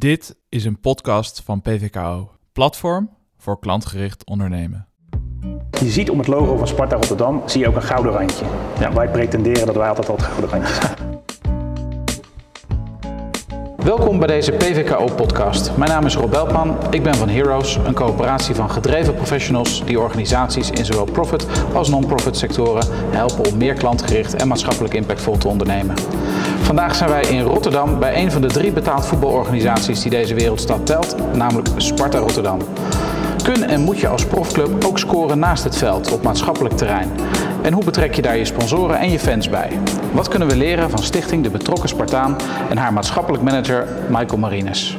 Dit is een podcast van PVKO, platform voor klantgericht ondernemen. Je ziet om het logo van Sparta Rotterdam zie je ook een gouden randje. Ja, wij pretenderen dat wij altijd al het gouden randje zijn. Welkom bij deze PVKO-podcast. Mijn naam is Rob Beltman. Ik ben van Heroes, een coöperatie van gedreven professionals die organisaties in zowel profit als non-profit sectoren helpen om meer klantgericht en maatschappelijk impactvol te ondernemen. Vandaag zijn wij in Rotterdam bij een van de drie betaald voetbalorganisaties die deze wereldstad telt, namelijk Sparta Rotterdam. Kun en moet je als profclub ook scoren naast het veld op maatschappelijk terrein? En hoe betrek je daar je sponsoren en je fans bij? Wat kunnen we leren van Stichting De Betrokken Spartaan en haar maatschappelijk manager Michael Marines?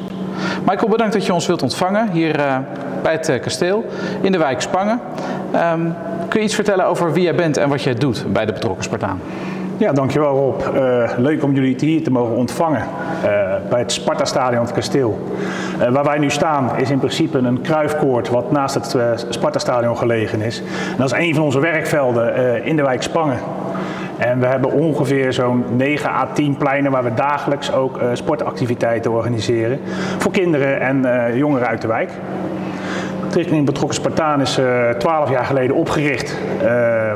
Michael, bedankt dat je ons wilt ontvangen hier uh, bij het uh, kasteel in de wijk Spangen. Um, kun je iets vertellen over wie jij bent en wat jij doet bij De Betrokken Spartaan? Ja, dankjewel Rob. Uh, leuk om jullie hier te mogen ontvangen uh, bij het Sparta-stadion het kasteel. Uh, waar wij nu staan is in principe een kruifkoord wat naast het Sparta-stadion gelegen is. Dat is een van onze werkvelden in de wijk Spangen. En we hebben ongeveer zo'n 9 à 10 pleinen waar we dagelijks ook sportactiviteiten organiseren. Voor kinderen en jongeren uit de wijk. Stichting Betrokken Spartaan is uh, 12 jaar geleden opgericht. Uh,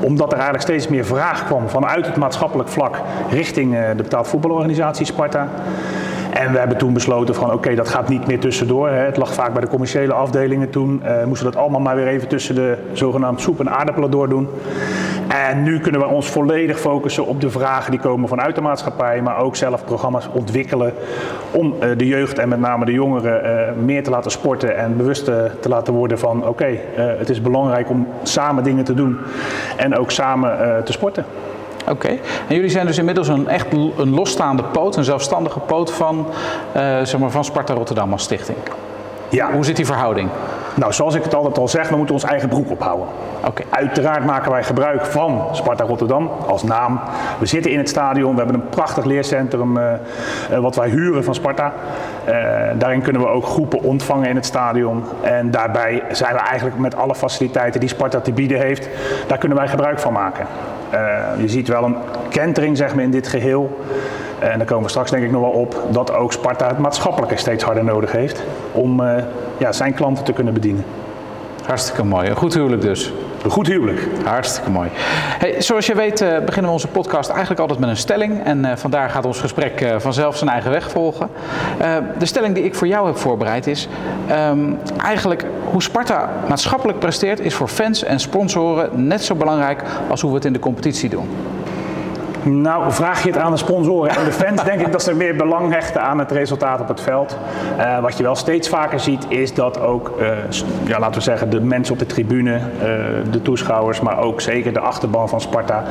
omdat er eigenlijk steeds meer vraag kwam vanuit het maatschappelijk vlak richting uh, de betaald voetbalorganisatie Sparta. En we hebben toen besloten van oké, dat gaat niet meer tussendoor. Hè. Het lag vaak bij de commerciële afdelingen toen. Uh, moesten we dat allemaal maar weer even tussen de zogenaamde soep en aardappelen doordoen. En nu kunnen we ons volledig focussen op de vragen die komen vanuit de maatschappij, maar ook zelf programma's ontwikkelen om uh, de jeugd en met name de jongeren uh, meer te laten sporten en bewust te laten worden van oké, okay, het is belangrijk om samen dingen te doen en ook samen te sporten. Oké, okay. en jullie zijn dus inmiddels een echt een losstaande poot, een zelfstandige poot van, zeg maar van Sparta Rotterdam als stichting. Ja. Hoe zit die verhouding? Nou, zoals ik het altijd al zeg, we moeten ons eigen broek ophouden. Okay. Uiteraard maken wij gebruik van Sparta Rotterdam als naam. We zitten in het stadion, we hebben een prachtig leercentrum uh, uh, wat wij huren van Sparta. Uh, daarin kunnen we ook groepen ontvangen in het stadion. En daarbij zijn we eigenlijk met alle faciliteiten die Sparta te bieden heeft, daar kunnen wij gebruik van maken. je ziet wel een kentering zeg maar, in dit geheel. En daar komen we straks denk ik nog wel op dat ook Sparta het maatschappelijke steeds harder nodig heeft om uh, ja, zijn klanten te kunnen bedienen. Hartstikke mooi. Een goed huwelijk dus. Een goed huwelijk. Hartstikke mooi. Hey, zoals je weet uh, beginnen we onze podcast eigenlijk altijd met een stelling. En uh, vandaar gaat ons gesprek uh, vanzelf zijn eigen weg volgen. de stelling die ik voor jou heb voorbereid is... Um, eigenlijk hoe Sparta maatschappelijk presteert... is voor fans en sponsoren net zo belangrijk als hoe we het in de competitie doen. Nou, vraag je het aan de sponsoren en de fans, denk ik dat ze meer belang hechten aan het resultaat op het veld. Uh, wat je wel steeds vaker ziet, is dat ook, uh, ja, laten we zeggen, de mensen op de tribune, uh, de toeschouwers, maar ook zeker de achterban van Sparta,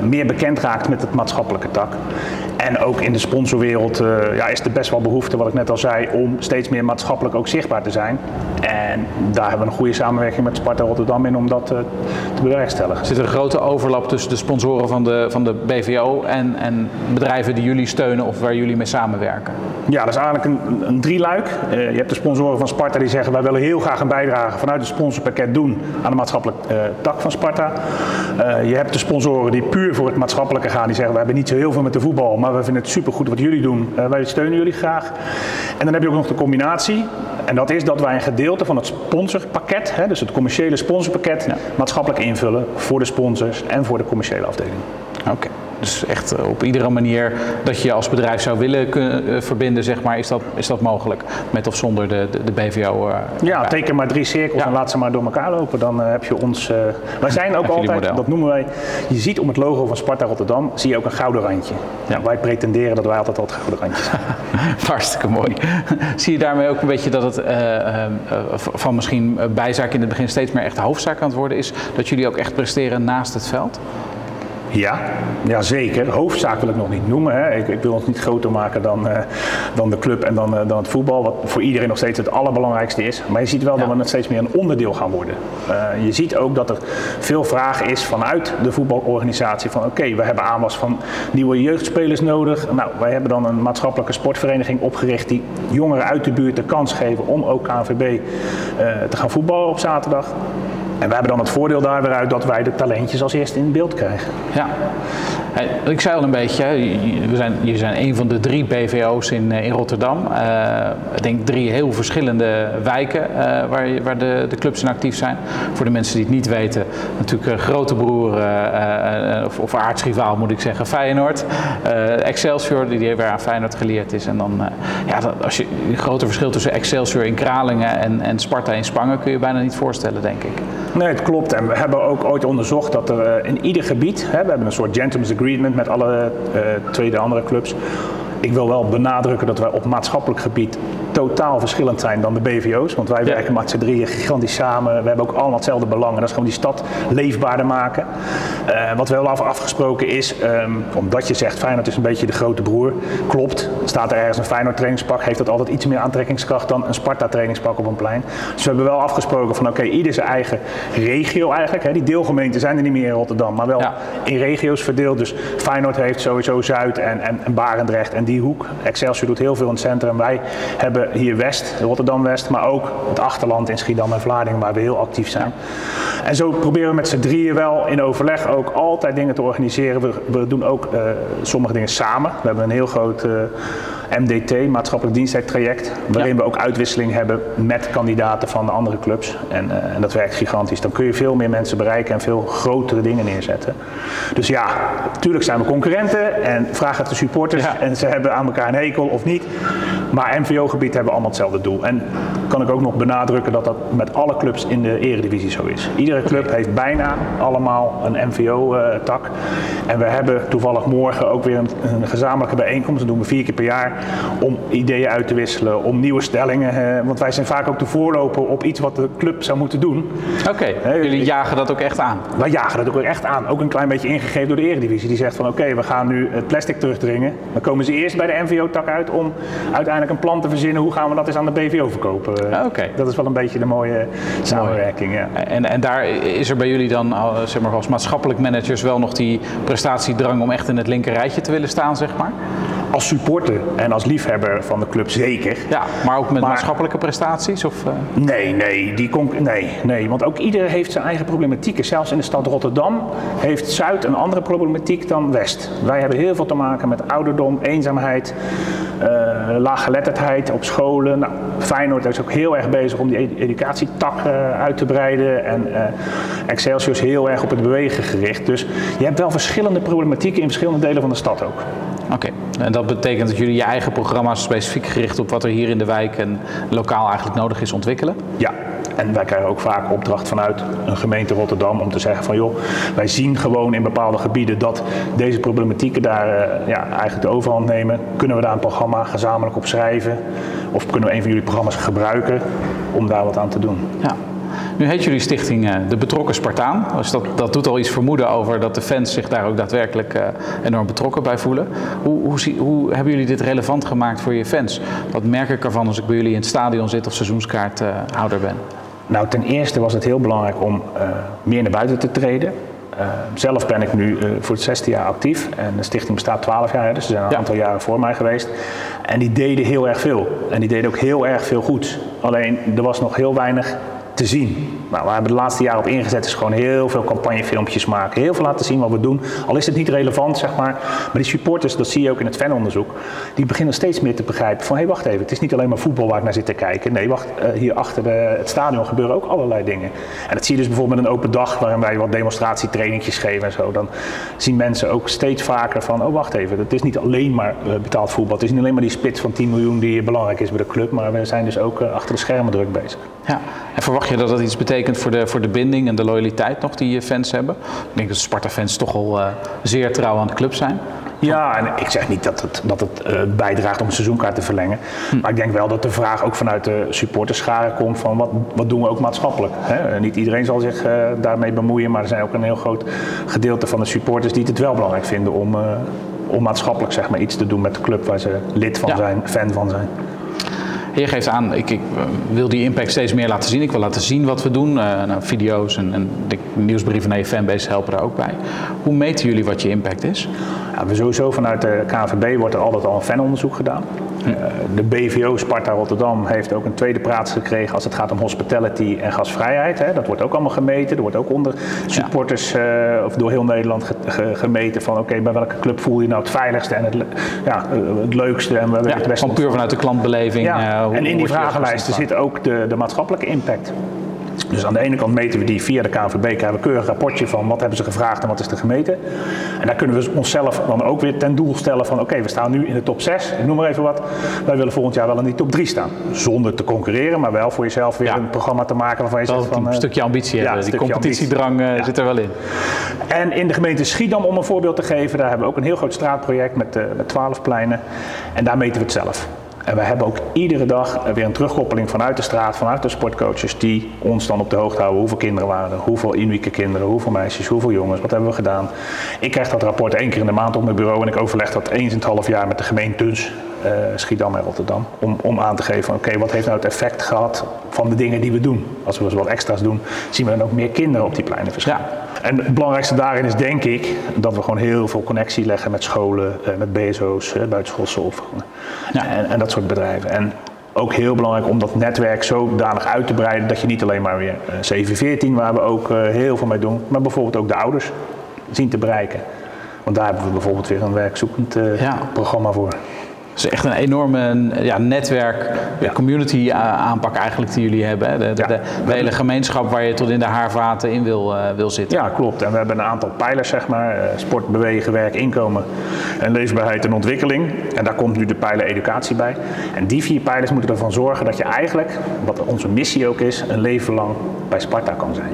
meer bekend raakt met het maatschappelijke tak. En ook in de sponsorwereld ja, is er best wel behoefte, wat ik net al zei, om steeds meer maatschappelijk ook zichtbaar te zijn. En daar hebben we een goede samenwerking met Sparta Rotterdam in om dat te bewerkstelligen. Zit er een grote overlap tussen de sponsoren van de, van de BVO en, en bedrijven die jullie steunen of waar jullie mee samenwerken? Ja, dat is eigenlijk een, een drieluik. Uh, je hebt de sponsoren van Sparta die zeggen wij willen heel graag een bijdrage vanuit het sponsorpakket doen aan de maatschappelijke uh, tak van Sparta. Uh, je hebt de sponsoren die puur voor het maatschappelijke gaan, die zeggen we hebben niet zo heel veel met de voetbal, maar we vinden het supergoed wat jullie doen. wij steunen jullie graag. En dan heb je ook nog de combinatie. En dat is dat wij een gedeelte van het sponsorpakket, hè, dus het commerciële sponsorpakket, ja. maatschappelijk invullen voor de sponsors en voor de commerciële afdeling. Oké. Okay. Dus echt op iedere manier dat je als bedrijf zou willen kunnen, uh, verbinden, zeg maar, is dat, is dat mogelijk. Met of zonder de, de, de BVO. Uh, ja, teken maar drie cirkels ja. en laat ze maar door elkaar lopen. Dan uh, heb je ons. wij zijn ook altijd, dat noemen wij. Je ziet om het logo van Sparta Rotterdam, zie je ook een gouden randje. Ja. Wij pretenderen dat wij altijd al het gouden randje zijn. Hartstikke mooi. zie je daarmee ook een beetje dat het van misschien bijzaak in het begin steeds meer echt hoofdzaak aan het worden is? Dat jullie ook echt presteren naast het veld? Ja, ja, zeker. Hoofdzaak wil ik nog niet noemen. Hè. Ik, ik wil ons niet groter maken dan, uh, dan de club en dan, uh, dan het voetbal, wat voor iedereen nog steeds het allerbelangrijkste is. Maar je ziet wel ja. dat we steeds meer een onderdeel gaan worden. Uh, je ziet ook dat er veel vraag is vanuit de voetbalorganisatie van oké, okay, we hebben aanwas van nieuwe jeugdspelers nodig. Nou, wij hebben dan een maatschappelijke sportvereniging opgericht die jongeren uit de buurt de kans geven om ook KNVB te gaan voetballen op zaterdag. En we hebben dan het voordeel daar weer uit dat wij de talentjes als eerste in beeld krijgen. Ja. Ik zei al een beetje, we zijn, jullie zijn een van de drie BVO's in, in Rotterdam. Uh, ik denk drie heel verschillende wijken uh, waar, waar de, de, clubs in actief zijn. Voor de mensen die het niet weten, natuurlijk grote broer of, of aardsrivaal moet ik zeggen, Feyenoord. Excelsior, die weer aan Feyenoord geleerd is. En dan, ja, als je een grote verschil tussen Excelsior in Kralingen en, en Sparta in Spangen kun je bijna niet voorstellen, denk ik. Nee, het klopt. En we hebben ook ooit onderzocht dat er in ieder gebied, hè, we hebben een soort gentleman's agreement met alle tweede andere clubs. Ik wil wel benadrukken dat wij op maatschappelijk gebied totaal verschillend zijn dan de BVO's. Want wij werken met z'n drieën gigantisch samen. We hebben ook allemaal hetzelfde belang. En dat is gewoon die stad leefbaarder maken. Uh, wat we wel af afgesproken is, um, omdat je zegt Feyenoord is een beetje de grote broer. Klopt, staat er ergens een Feyenoord trainingspak, heeft dat altijd iets meer aantrekkingskracht dan een Sparta trainingspak op een plein. Dus we hebben wel afgesproken van oké, ieder zijn eigen regio eigenlijk. Hè. Die deelgemeenten zijn er niet meer in Rotterdam, maar wel in regio's verdeeld. Dus Feyenoord heeft sowieso Zuid en, en, en Barendrecht en die hoek. Excelsior doet heel veel in het centrum. Wij hebben hier West, Rotterdam-West, maar ook het achterland in Schiedam en Vlaardingen waar we heel actief zijn. En zo proberen we met z'n drieën wel in overleg ook altijd dingen te organiseren. We, doen ook uh, sommige dingen samen. We hebben een heel groot uh, MDT, maatschappelijk diensttraject, waarin we ook uitwisseling hebben met kandidaten van de andere clubs. En, uh, en, dat werkt gigantisch. Dan kun je veel meer mensen bereiken en veel grotere dingen neerzetten. Dus ja, natuurlijk zijn we concurrenten en vragen het de supporters ja. en ze hebben aan elkaar een hekel of niet. Maar MVO-gebied hebben allemaal hetzelfde doel. En kan ik ook nog benadrukken dat dat met alle clubs in de eredivisie zo is. Iedere club heeft bijna allemaal een MVO-tak. En we hebben toevallig morgen ook weer een, een, gezamenlijke bijeenkomst. Dat doen we vier keer per jaar. Om ideeën uit te wisselen, om nieuwe stellingen. Want wij zijn vaak ook de voorloper op iets wat de club zou moeten doen. Oké, okay. jullie jagen dat ook echt aan? Wij jagen dat ook echt aan. Ook een klein beetje ingegeven door de eredivisie. Die zegt van oké, okay, we gaan nu het plastic terugdringen. Dan komen ze eerst bij de MVO-tak uit om uiteindelijk een plan te verzinnen. Hoe gaan we dat eens aan de BVO verkopen? Ah, okay. Dat is wel een beetje de mooie samenwerking. Ja. En, en daar is er bij jullie dan zeg maar, als maatschappelijk managers wel nog die prestatiedrang om echt in het linker rijtje te willen staan, zeg maar? Als supporter en als liefhebber van de club zeker. Ja, maar ook met maar, maatschappelijke prestaties? Of, uh... Nee, nee, die nee, nee. Want ook ieder heeft zijn eigen problematieken. Zelfs in de stad Rotterdam heeft Zuid een andere problematiek dan West. Wij hebben heel veel te maken met ouderdom, eenzaamheid, uh, laaggeletterdheid op scholen. Nou, Feyenoord is ook heel erg bezig om die educatietak uh, uit te breiden. En Excelsior is heel erg op het bewegen gericht. Dus je hebt wel verschillende problematieken in verschillende delen van de stad ook. Oké, okay. en dat betekent dat jullie je eigen programma's specifiek gericht op wat er hier in de wijk en lokaal eigenlijk nodig is ontwikkelen? Ja, en wij krijgen ook vaak opdracht vanuit een gemeente Rotterdam om te zeggen van joh, wij zien gewoon in bepaalde gebieden dat deze problematieken daar uh, ja, eigenlijk de overhand nemen. Kunnen we daar een programma gezamenlijk op schrijven? Of kunnen we een van jullie programma's gebruiken om daar wat aan te doen? Ja. Nu heet jullie stichting uh, De Betrokken Spartaan. Dus dat, dat doet al iets vermoeden over dat de fans zich daar ook daadwerkelijk uh, enorm betrokken bij voelen. Hoe, hoe, zie, hoe, hebben jullie dit relevant gemaakt voor je fans? Wat merk ik ervan als ik bij jullie in het stadion zit of seizoenskaarthouder ben? Nou, ten eerste was het heel belangrijk om uh, meer naar buiten te treden. Uh, zelf ben ik nu uh, voor het zesde jaar actief en de stichting bestaat 12 jaar, dus ze zijn een ja. aantal jaren voor mij geweest. En die deden heel erg veel. En die deden ook heel erg veel goed. Alleen er was nog heel weinig te zien. Nou, we hebben de laatste jaren op ingezet is gewoon heel veel campagnefilmpjes maken. Heel veel laten zien wat we doen. Al is het niet relevant, zeg maar. Maar die supporters, dat zie je ook in het fanonderzoek, die beginnen steeds meer te begrijpen van hé, hey, wacht even, het is niet alleen maar voetbal waar ik naar zit te kijken. Nee, wacht, uh, hier achter de, het stadion gebeuren ook allerlei dingen. En dat zie je dus bijvoorbeeld met een open dag waarin wij wat demonstratietrainingjes geven en zo. Dan zien mensen ook steeds vaker van, oh wacht even, het is niet alleen maar uh, betaald voetbal. Het is niet alleen maar die spits van 10 miljoen die belangrijk is bij de club, maar we zijn dus ook achter de schermen druk bezig. Ja, en verwacht je dat dat iets betekent voor de, voor de binding en de loyaliteit nog die je fans hebben? Ik denk dat Sparta-fans toch al uh, zeer trouw aan de club zijn. Ja, en ik zeg niet dat het, dat het uh, bijdraagt om een seizoenkaart te verlengen. Hm. Maar ik denk wel dat de vraag ook vanuit de supporterscharen komt van wat, wat doen we ook maatschappelijk. Hè? Niet iedereen zal zich uh, daarmee bemoeien, maar er zijn ook een heel groot gedeelte van de supporters die het wel belangrijk vinden om, uh, om maatschappelijk zeg maar, iets te doen met de club waar ze lid van ja. zijn, fan van zijn. Je geeft aan, ik, ik, wil die impact steeds meer laten zien. Ik wil laten zien wat we doen. Uh, nou, video's en, en de nieuwsbrieven naar je fanbase helpen daar ook bij. Hoe meten jullie wat je impact is? We sowieso vanuit de KNVB wordt er altijd al een fanonderzoek gedaan. De BVO Sparta Rotterdam heeft ook een tweede plaats gekregen als het gaat om hospitality en gasvrijheid. Hè. Dat wordt ook allemaal gemeten. Er wordt ook onder supporters uh, of door heel Nederland ge, ge, gemeten van oké, bij welke club voel je nou het veiligste en het, ja, het leukste. En ja, het beste puur vanuit de klantbeleving. Ja. en in die vragenlijsten zit ook de, de maatschappelijke impact. Dus aan de ene kant meten we die via de KNVB, krijgen we een keurig rapportje van wat hebben ze gevraagd en wat is er gemeten. En daar kunnen we onszelf dan ook weer ten doel stellen van oké, we staan nu in de top 6, ik noem maar even wat. Wij willen volgend jaar wel in die top 3 staan. Zonder te concurreren, maar wel voor jezelf weer een programma te maken waarvan je zegt van... Een stukje ambitie hebben, die competitiedrang ambitie. zit er wel in. En in de gemeente Schiedam, om een voorbeeld te geven, daar hebben we ook een heel groot straatproject met, uh, met 12 pleinen. En daar meten we het zelf. En we hebben ook iedere dag weer een terugkoppeling vanuit de straat, vanuit de sportcoaches, die ons dan op de hoogte houden. Hoeveel kinderen waren er, hoeveel unieke kinderen, hoeveel meisjes, hoeveel jongens, wat hebben we gedaan. Ik krijg dat rapport één keer in de maand op mijn bureau en ik overleg dat eens in het half jaar met de gemeentes uh, Schiedam en Rotterdam. Om, om aan te geven, oké, wat heeft nou het effect gehad van de dingen die we doen. Als we dus wat extra's doen, zien we dan ook meer kinderen op die pleinen verschijnen. Ja. En het belangrijkste daarin is denk ik dat we gewoon heel veel connectie leggen met scholen, met BSO's, buitenschoolse opvang ja. en, en dat soort bedrijven. En ook heel belangrijk om dat netwerk zodanig uit te breiden dat je niet alleen maar weer 714, waar we ook heel veel mee doen, maar bijvoorbeeld ook de ouders zien te bereiken. Want daar hebben we bijvoorbeeld weer een werkzoekend ja. programma voor. Het is echt een enorme ja, netwerk, ja. community aanpak eigenlijk die jullie hebben. De, de, de, hele gemeenschap waar je tot in de haarvaten in wil, uh, wil zitten. Ja, klopt. En we hebben een aantal pijlers, zeg maar. Uh, sport, bewegen, werk, inkomen en leefbaarheid en ontwikkeling. En daar komt nu de pijler educatie bij. En die vier pijlers moeten ervoor zorgen dat je eigenlijk, wat onze missie ook is, een leven lang bij Sparta kan zijn.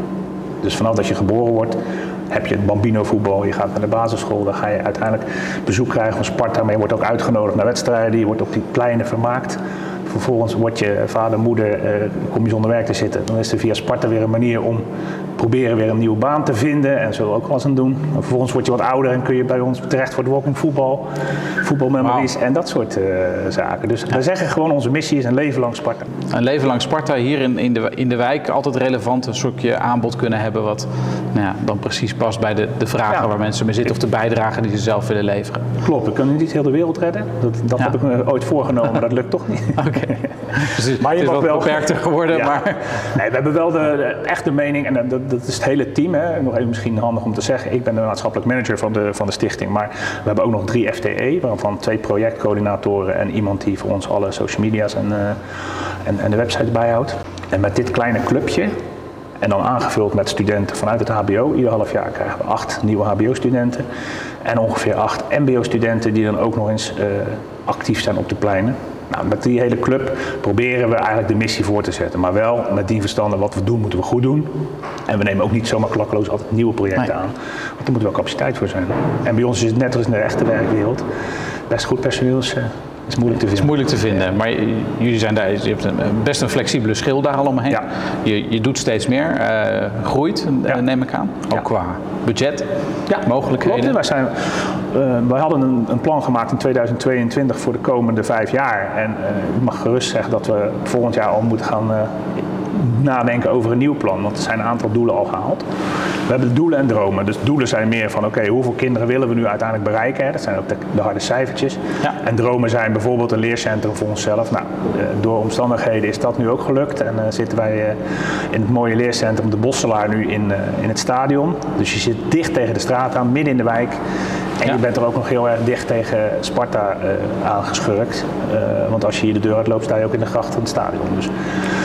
Dus vanaf dat je geboren wordt, heb je het bambino voetbal, je gaat naar de basisschool, dan ga je uiteindelijk bezoek krijgen van Sparta, maar je wordt ook uitgenodigd naar wedstrijden, je wordt op die pleinen vermaakt. Vervolgens wordt je vader, moeder, eh, kom je zonder werk te zitten. Dan is er via Sparta weer een manier om proberen weer een nieuwe baan te vinden en zullen we ook wel eens aan doen. En vervolgens word je wat ouder en kun je bij ons terecht voor de walking voetbal, voetbalmemories wow. en dat soort uh, zaken. Dus ja. we zeggen gewoon onze missie is een leven lang Sparta. Een leven lang Sparta hier in, in, de, in de wijk altijd relevant, een soortje aanbod kunnen hebben wat nou ja, dan precies past bij de, de vragen ja. waar mensen mee zitten of de bijdrage die ze zelf willen leveren. Klopt, we kunnen niet heel de wereld redden. Dat, dat heb ik me ooit voorgenomen, maar dat lukt toch niet. Oké. Okay. Dus maar je het is wel beperkter geworden. Maar... Nee, we hebben wel de, de echte mening en dat, dat is het hele team. Hè. Nog even misschien handig om te zeggen. Ik ben de maatschappelijk manager van de, van de stichting. Maar we hebben ook nog drie FTE, waarvan twee projectcoördinatoren en iemand die voor ons alle social media's en, uh, en, en de website bijhoudt. En met dit kleine clubje en dan aangevuld met studenten vanuit het HBO. Ieder half jaar krijgen we acht nieuwe HBO-studenten. En ongeveer acht MBO-studenten die dan ook nog eens uh, actief zijn op de pleinen. Nou, met die hele club proberen we eigenlijk de missie voor te zetten. Maar wel met die verstanden, wat we doen, moeten we goed doen. En we nemen ook niet zomaar klakkeloos altijd nieuwe projecten nee. aan. Want daar moet wel capaciteit voor zijn. En bij ons is het net als in de echte werkwereld best goed personeel. Is, is moeilijk te vinden. is moeilijk te vinden, maar jullie zijn daar, je hebt een, best een flexibele schil daar al omheen. Ja. Je, je doet steeds meer, uh, groeit ja. neem ik aan, ook ja. qua budget, ja. mogelijkheden. Klopt, wij, zijn, uh, wij hadden een, een, plan gemaakt in 2022 voor de komende vijf jaar. En uh, ik mag gerust zeggen dat we volgend jaar al moeten gaan nadenken over een nieuw plan, want er zijn een aantal doelen al gehaald. We hebben doelen en dromen. Dus doelen zijn meer van oké, okay, hoeveel kinderen willen we nu uiteindelijk bereiken? Hè? Dat zijn ook de, de harde cijfertjes. Ja. En dromen zijn bijvoorbeeld een leercentrum voor onszelf. Nou, door omstandigheden is dat nu ook gelukt. En uh, zitten wij uh, in het mooie leercentrum De Bosselaar nu in, uh, in het stadion. Dus je zit dicht tegen de straat aan, midden in de wijk. En ja. je bent er ook nog heel erg dicht tegen Sparta aangeschurkt. want als je hier de deur uitloopt, sta je ook in de gracht van het stadion. Dus, dus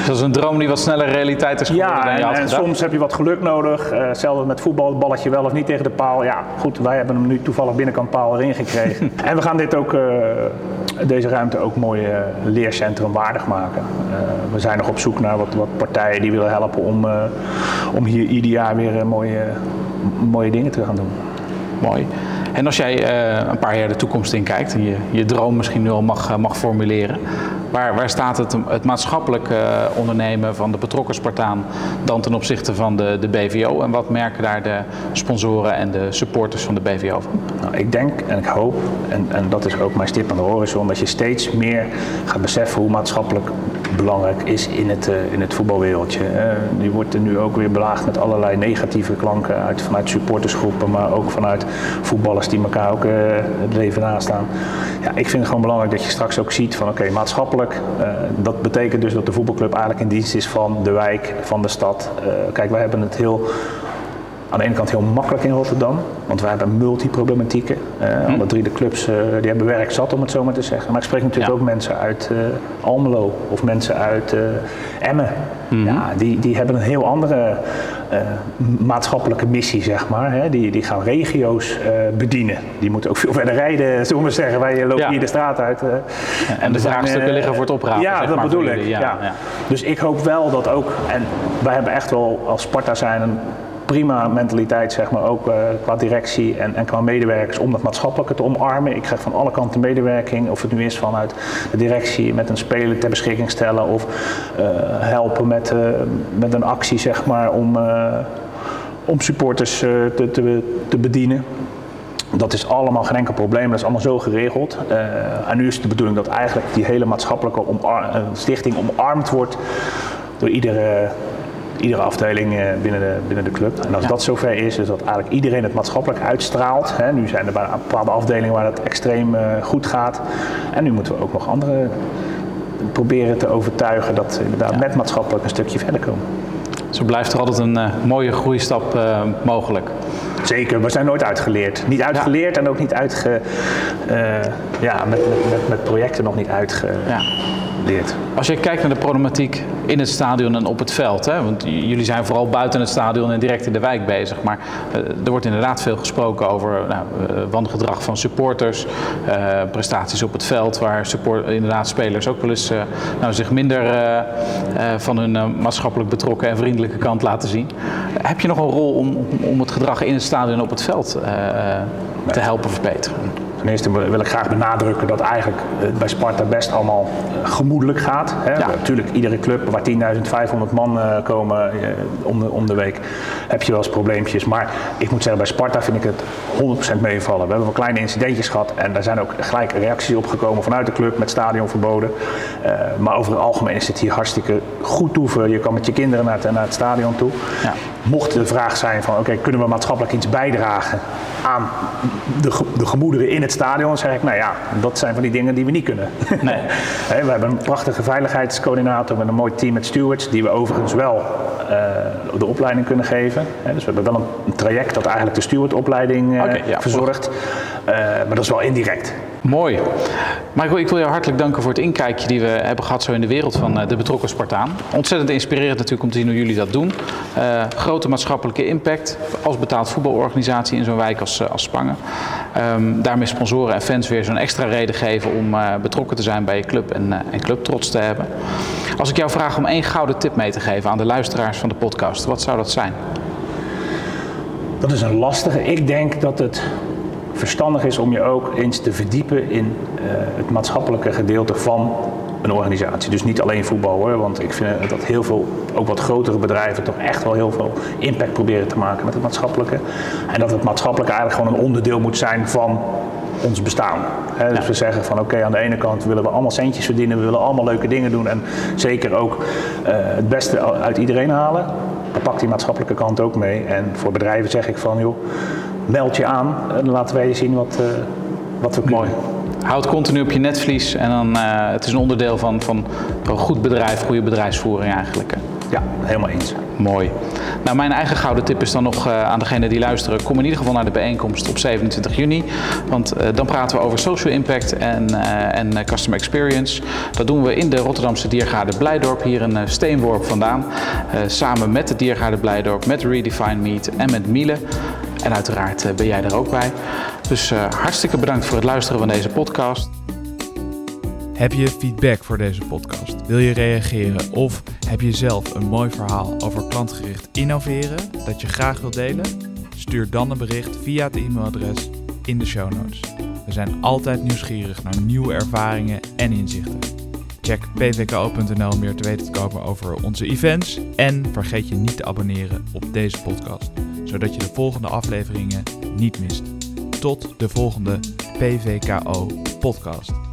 dat is een droom die wat sneller realiteit is geworden ja, dan je en, had en soms heb je wat geluk nodig. Uh, hetzelfde met voetbal, het balletje wel of niet tegen de paal. Ja, goed, wij hebben hem nu toevallig binnenkant paal erin gekregen. en we gaan dit ook, uh, deze ruimte ook mooi uh, leercentrum waardig maken. we zijn nog op zoek naar wat, wat partijen die willen helpen om, om hier ieder jaar weer mooie, mooie dingen te gaan doen. Mooi. En als jij een paar jaar de toekomst in kijkt en je, je droom misschien nu al mag, mag formuleren, waar, waar staat het, het maatschappelijk uh, ondernemen van de betrokken Spartaan dan ten opzichte van de, de BVO? En wat merken daar de sponsoren en de supporters van de BVO van? Nou, ik denk en ik hoop, en, en dat is ook mijn stip aan de horizon, dat je steeds meer gaat beseffen hoe maatschappelijk belangrijk is in het, uh, in het voetbalwereldje. die wordt er nu ook weer belaagd met allerlei negatieve klanken uit, vanuit supportersgroepen, maar ook vanuit voetballers die elkaar ook het leven nastaan. Ja, ik vind het gewoon belangrijk dat je straks ook ziet van oké, maatschappelijk, dat betekent dus dat de voetbalclub eigenlijk in dienst is van de wijk, van de stad. kijk, wij hebben het heel aan de ene kant heel makkelijk in Rotterdam, want wij hebben multiproblematieken. Uh, Alle drie de clubs uh, die hebben werk zat, om het zo maar te zeggen. Maar ik spreek natuurlijk ook mensen uit uh, Almelo of mensen uit Emmen. Mhm. Ja, die, die hebben een heel andere maatschappelijke missie, zeg maar. Hè. Die, die gaan regio's bedienen. Die moeten ook veel verder rijden, zullen we zeggen. Wij lopen hier de straat uit. en de vraagstukken liggen voor het oprapen. Ja, dat bedoel ik. Ja. Dus ik hoop wel dat ook, en wij hebben echt wel als Sparta zijn een prima mentaliteit, zeg maar, ook uh, qua directie en, en qua medewerkers, om dat maatschappelijke te omarmen. Ik krijg van alle kanten medewerking, of het nu is vanuit de directie met een speler ter beschikking stellen of uh, helpen met, uh, met een actie, zeg maar, om, om supporters te, te, te bedienen. Dat is allemaal geen enkel probleem, dat is allemaal zo geregeld. En nu is het de bedoeling dat eigenlijk die hele maatschappelijke stichting omarmd wordt door iedere iedere afdeling eh, binnen de, binnen de club. En als dat zover is, is dat eigenlijk iedereen het maatschappelijk uitstraalt. Hè. Nu zijn er bepaalde afdelingen waar het extreem eh, goed gaat. En nu moeten we ook nog andere proberen te overtuigen dat ze inderdaad met maatschappelijk een stukje verder komen. Zo blijft er altijd een uh, mooie groeistap uh, mogelijk. Zeker, we zijn nooit uitgeleerd. Niet uitgeleerd ja. en ook niet uitge. Uh, ja, met, met, met, projecten nog niet uitgeleerd. Ja. Als je kijkt naar de problematiek in het stadion en op het veld, hè, want jullie zijn vooral buiten het stadion en direct in de wijk bezig, maar uh, er wordt inderdaad veel gesproken over nou, uh, wangedrag van supporters, uh, prestaties op het veld, waar support, inderdaad spelers ook wel eens nou, zich minder van hun maatschappelijk betrokken en vriendelijke kant laten zien. Heb je nog een rol om, om het gedrag in het stadion en op het veld te helpen verbeteren? Ten eerste wil ik graag benadrukken dat eigenlijk bij Sparta best allemaal gemoedelijk gaat. Hè. Ja. Natuurlijk, iedere club waar 10.500 man uh, komen om, de, om de week, heb je wel eens probleempjes. Maar ik moet zeggen, bij Sparta vind ik het 100% meevallen. We hebben wel kleine incidentjes gehad en daar zijn ook gelijk reacties op gekomen vanuit de club met stadionverboden. Uh, maar over het algemeen is het hier hartstikke goed toeven. Je kan met je kinderen naar het, naar het stadion toe. Ja. Mocht de vraag zijn van oké, kunnen we maatschappelijk iets bijdragen aan de, de gemoederen in het stadion, dan zeg ik nou ja, dat zijn van die dingen die we niet kunnen. Nee. we hebben een prachtige veiligheidscoördinator met een mooi team met stewards, die we overigens wel uh, de opleiding kunnen geven. dus we hebben wel een, traject dat eigenlijk de stewardopleiding uh, okay, ja, verzorgt. Uh, maar dat is wel indirect. Mooi. Michael, ik wil jou hartelijk danken voor het inkijkje die we hebben gehad zo in de wereld van de betrokken Spartaan. Ontzettend inspirerend natuurlijk om te zien hoe jullie dat doen. grote maatschappelijke impact als betaald voetbalorganisatie in zo'n wijk als, als Spangen. Um, daarmee sponsoren en fans weer zo'n extra reden geven om betrokken te zijn bij je club en, en clubtrots te hebben. Als ik jou vraag om één gouden tip mee te geven aan de luisteraars van de podcast, wat zou dat zijn? Dat is een lastige. Ik denk dat het verstandig is om je ook eens te verdiepen in uh, het maatschappelijke gedeelte van een organisatie. Dus niet alleen voetbal hoor, want ik vind dat heel veel, ook wat grotere bedrijven, toch echt wel heel veel impact proberen te maken met het maatschappelijke. En dat het maatschappelijke eigenlijk gewoon een onderdeel moet zijn van ons bestaan. dus we zeggen van oké, aan de ene kant willen we allemaal centjes verdienen, we willen allemaal leuke dingen doen en zeker ook uh, het beste uit iedereen halen. Dan pakt die maatschappelijke kant ook mee. En voor bedrijven zeg ik van joh, meld je aan en laten wij je zien wat, uh, wat we kunnen. Mooi. Houd continu op je netvlies en dan, uh, het is een onderdeel van, van een goed bedrijf, goede bedrijfsvoering eigenlijk. Ja, helemaal eens. Mooi. Nou, mijn eigen gouden tip is dan nog uh, aan degenen die luisteren. Kom in ieder geval naar de bijeenkomst op 27 juni. Want uh, dan praten we over social impact en, uh, en customer experience. Dat doen we in de Rotterdamse Diergaarde Blijdorp, hier een steenworp vandaan. samen met de Diergaarde Blijdorp, met Redefine Meat en met Miele. En uiteraard ben jij er ook bij. Dus hartstikke bedankt voor het luisteren van deze podcast. Heb je feedback voor deze podcast? Wil je reageren of heb je zelf een mooi verhaal over klantgericht innoveren dat je graag wilt delen? Stuur dan een bericht via het e-mailadres in de show notes. We zijn altijd nieuwsgierig naar nieuwe ervaringen en inzichten. Check pvko.nl om meer te weten te komen over onze events en vergeet je niet te abonneren op deze podcast, zodat je de volgende afleveringen niet mist. Tot de volgende PVKO podcast.